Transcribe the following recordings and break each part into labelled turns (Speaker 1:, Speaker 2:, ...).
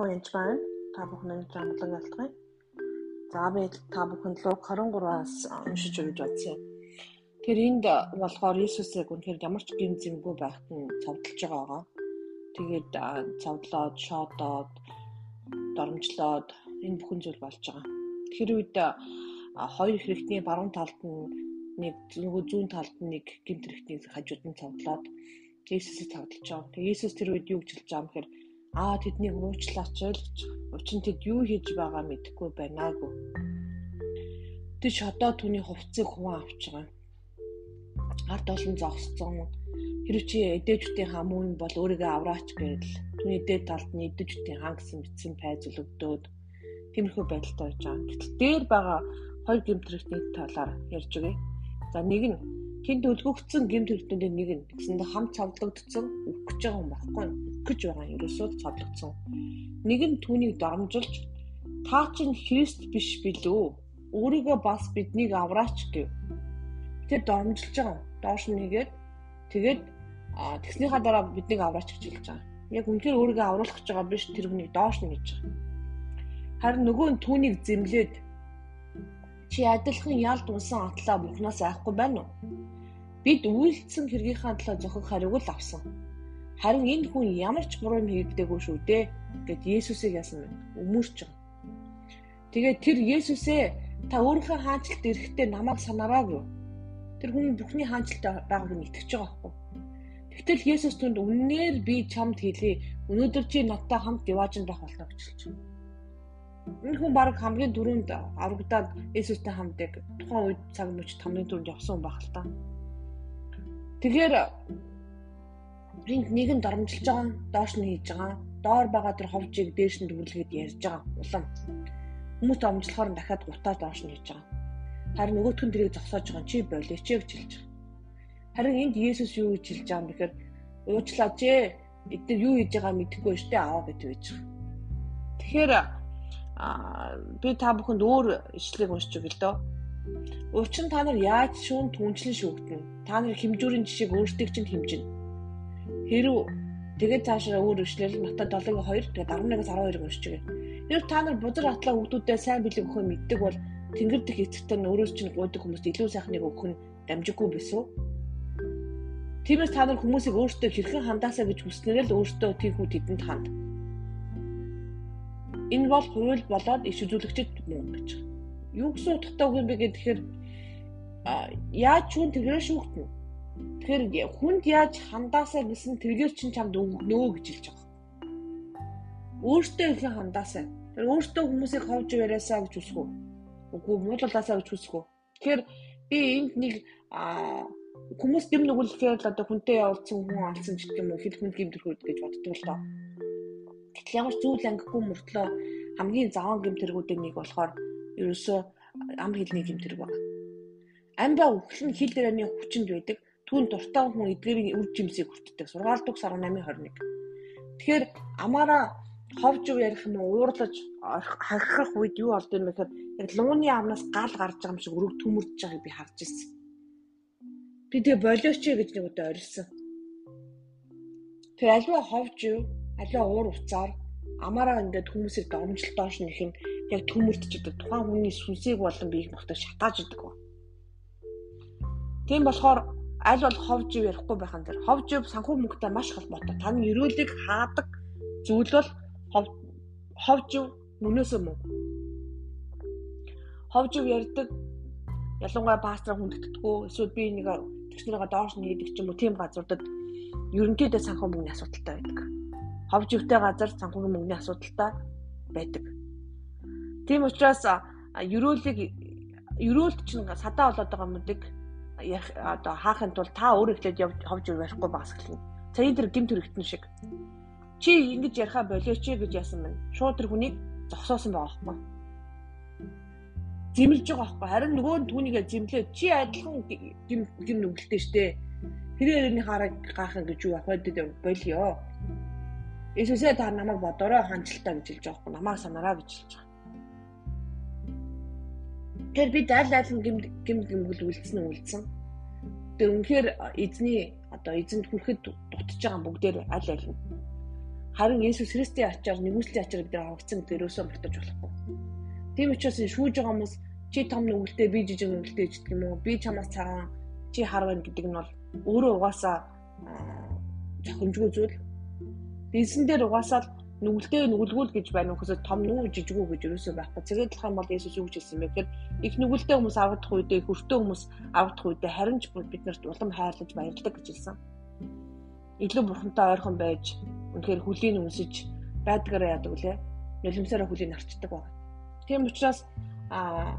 Speaker 1: Сайн уу янз байна. Та бүхэн жамглан ялтгая. За би та бүхэнд Луг 23-аас уншиж өгч бодсон юм. Тэр энд болохоор Иесусыг үнэхээр ямар ч гэм зэмгүй байхад нь цовдлж байгаа байгаа. Тэгээд цовдлоод, шоодоод, доромжлоод энэ бүхэн зүйл болж байгаа. Тэр үед хоёр хэрэгтний баруун талд нь нэг нөгөө зүүн талд нь нэг гэмт хэрэгтний хажууд нь цовдлоод Иесусыг цовдлж байгаа. Тэгээд Иесус тэр үед юу гэж хэлж байгаа юм хэрэг Аа тэднийг уучлаач л гэж. Учир нь тэд юу хийж байгаа мэдэхгүй байнаагүй. Тэд шодоо түүний хувцсыг хуван авч байгаа. Ард олон зогсцсон. Хэрвээ чи эдээчүүдийн хамуун бол өөрийгөө авраач гэж түүний дээд талд нь эдээчүүдийн хаан гэсэн бичсэн пайз өгдөөд тиймэрхүү байдалтай байж байгаа. Гэтэл дээр байгаа хоёр гэмтрэгтний талаар ярьж өгье. За нэг нь тэнд өлгөгдсөн гэмтрэгтнүүдийн нэг нь гэсэндээ хамт цавдлагдсан гэж байгаа юм баггүй гэж байгаа. Ерөөсөө цодлогдсон. Нэг нь түүнийг доромжилж та чинь Христ биш билүү? Өөрийгөө бас биднийг авраач гэв. Тэр доромжилж байгаа. Доош нэгээд тэгээд тэгснийхаа дараа биднийг авраач гэж хэлж байгаа. Яг үнээр өөрийгөө авруулах гэж байгаа биш тэр хүнийг доош нь гэж байгаа. Харин нөгөө нь түүнийг зэмлээд чи адилхан ялд унсан атлаа бүхнээс айхгүй байна уу? Бид үйлдэлсэн хэргийнхаа төлөө зохих хариуг л авсан. Харин энэ хүн ямар ч буруу юм хийдэггүй шүү дээ гэд Есүсийг яасан бэ? Өмөрч байгаа. Тэгээд тэр Есүсээ та өөрийнхөө хаанчлалд ирэхдээ намайг санаараа гэв. Тэр хүн бүхний хаанчлалд байгааг нь итгэж байгаа байхгүй. Тэгтэл Есүс түнд үннээр би чамд хэлье. Өнөөдөр чи надтай хамт яваажин байх болно гэж байна. Энэ хүн баг хамгийн түрүүнд аврагдаад Есүстэй хамт яг тухайн үед цаг мөч хамгийн түрүүнд явсан хүн байх л та. Тэгэхээр Энд нэг нь доромжилж байгаа, доош нь хийж байгаа. Доор байгаа тэр ховжийг дээш нь дүүрлгээд ярьж байгаа. Улам. Хүмүүс доромжлохоор дахиад гутаа доош нь хийж байгаа. Харин нөгөөх нь тэрийг зогсоож байгаа чи болооч гэж хэлж байгаа. Харин энд Есүс юу гэж хэлж байгаа юм бэхээр уучлаач ээ. Эдгээр юу хийж байгаа мэдэхгүй штэ аваа гэж хэлж байгаа. Тэгэхээр би та бүхэнд өөр ишлэгийг уншиж өгье л дөө. Учир нь та нар яаж шүүн түнчлэн шүүгдэнэ? Та нар хэмжүүрийн жишээг өөрсдийг чинь хэмжинэ Хэрв тэгээд цаашаа өөр өчлөл Матай 7-2 тэгээд 11-аас 12-ыг уншиж байгаа. Хэрв та нар бузар атлаа хүмүүсдээ сайн бэлэг өгөхөө мэддэг бол тэнгэр дэх эцэгтэй нь өөрөөс чинь гуйдаг хүмүүст илүү сайхныг өгөх нь дамжиггүй бисүү. Тиймээс та нар хүмүүсийг өөртөө хэрхэн хандаасаа гэж хүснээр л өөртөө тийхүү тэдэнд ханд. Энэ бол хууль болоод иш үзүүлэгчд мөн гэж. Юу гэсэн утгатай үг юм бэ гэхээр яаж чүн тэгрээ шүүхтэн Тэгэхээр хүнд яаж хандаасаа гэсэн тэргээр чин чамд өгнөө гэж хэлж байгаа. Өөртөө ихэнх хандаасаа. Тэр өөртөө хүмүүсийг ховж яриасаа гэж үсгүү. Үгүй муулалаасаа гэж үсгүү. Тэгэхээр би энд нэг хүмүүс дэм нүгэлхээр л одоо хүнтэй явуулсан хүн алсан ч гэх юм уу хэл хүнд гимтэрхүүд гэж боддог л доо. Гэтэл ямар зүйл ангигүй мөртлөө хамгийн заван гимтэрхүүдийн нэг болохоор ерөөсөө ам хэлний гимтэрэг байна. Амбаа үхэл нь хил дээрээ хүчинд байдаг түүн дуртай хүн эдгээрийн үр жимсийг хүртдэг. Сургаал дууг 1821. Тэгэхээр амаараа ховж юу ярих юм уу уурлаж хахирах үед юу болд юм бэ гэхээр яг лууны амнаас гал гарч байгаа юм шиг өрөг төмөрдөж байгааг би харж ирсэн. Би тэгээ болооч гэж нэг удаа орилсон. Тэгээ альва ховж юу альва уур уцаар амаараа ингээд хүмүүсийг домжил доош нь их юм яг төмөрдөж идэг тухайн хүний сүнсийг болон биеийг нутаг шатааж идэг. Тийм болохоор аль бол ховж ив ярихгүй байхан дээр ховж ив санхүү мөнгөтэй маш холбоотой. Таны ерөөлийг хаадаг зүйл бол ховж ив мөнөөсөө мөн. Ховж ив ярьдаг ялангуяа пастор хүндэтдэггүй эсвэл би нэг тэгснэрээ доош нь хийдэг ч юм уу тийм газруудад ерөнхийдөө санхүү мөнгөний асуудалтай байдаг. Ховж ивтэй газар санхүү мөнгөний асуудалтай байдаг. Тийм учраас ерөөлийг ерөөлт чинь садаа болоод байгаа ярих одоо хаахын тулд та өөр ихлээд ховж ярихгүй багс гэлнэ. Цагийн тэр гимт төрөгтөн шиг. Чи ингэж яриха болооч гэж яасан байна. Шууд тэр хүнийг зогсоосон байгаа байхгүй. Зэмлж байгаа байхгүй. Харин нөгөө нь түүнийгээ зэмлээ. Чи адилхан гим гим нүгэлтэй штэ. Тэрээрний хараг гаахан гэж юу ахад болио. Иесусээ та намайг бодорой ханчлалтаа гэж хэлж байгаа байхгүй. Намайг санаараа гэж хэлж байгаа. Тэгэхээр бид аль аль нь гим гим гимгэл үлдсэн үлдсэн. Тэр үнэхээр эзний одоо эзэнд хүрэхэд дутж байгаа бүгдээр аль аль нь. Харин Есүс Христийн ачаар нэгүслийн ачаар бид авагдсан гэдэг ерөөсөө мартаж болохгүй. Тийм учраас шүүж байгаа хүмүүс чи том нүгэлтэй би жижиг нүгэлтэй гэдэг юм уу? Би чамаас цагаан чи хар байна гэдэг нь бол өөрөө угаасаа зохимжгүй зүйл. Дэнсэн дээр угаасаа нүгэлтэй нүгэлгүүл гэж байна уу? том нүг жижигүү гэж ерөөсөө байхгүй. Зэрэгдэх юм бол Есүс юу гэж хэлсэн бэ гэхээр их нүгэлтэй хүмүүс авагдах үедээ хүртээ хүмүүс авагдах үедээ харин ч бид нарт улам хайрлаж баярладаг гэж хэлсэн. Илүү бурхантай ойрхон байж үнэхээр хүлийн үнсэж байдгаараа яадаг үлээ. Нулимсаараа хүлийн арчдаг байна. Тийм учраас а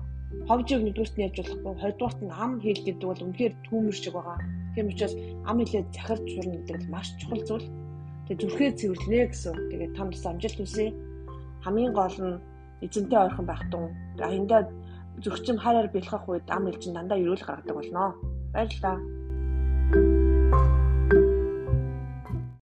Speaker 1: ховжиг нэгдүгürt нь яаж болохгүй хоёрдугаарт нь ам хийл гэдэг бол үнэхээр түүмэр шиг байгаа. Тийм учраас ам хийлээ захирч сурна гэдэг нь маш чухал зүйл. Тэгээ зүрхээ цэвэрлэнэ гэсэн. Тэгээ та нас амжилт хүсье. Хамгийн гол нь эзэнтэй ойрхон байх тун. Аяндаа зүрхчим хайраар бэлхэх үед ам хил чинь дандаа ерөөл гаргадаг болно. Баярлалаа.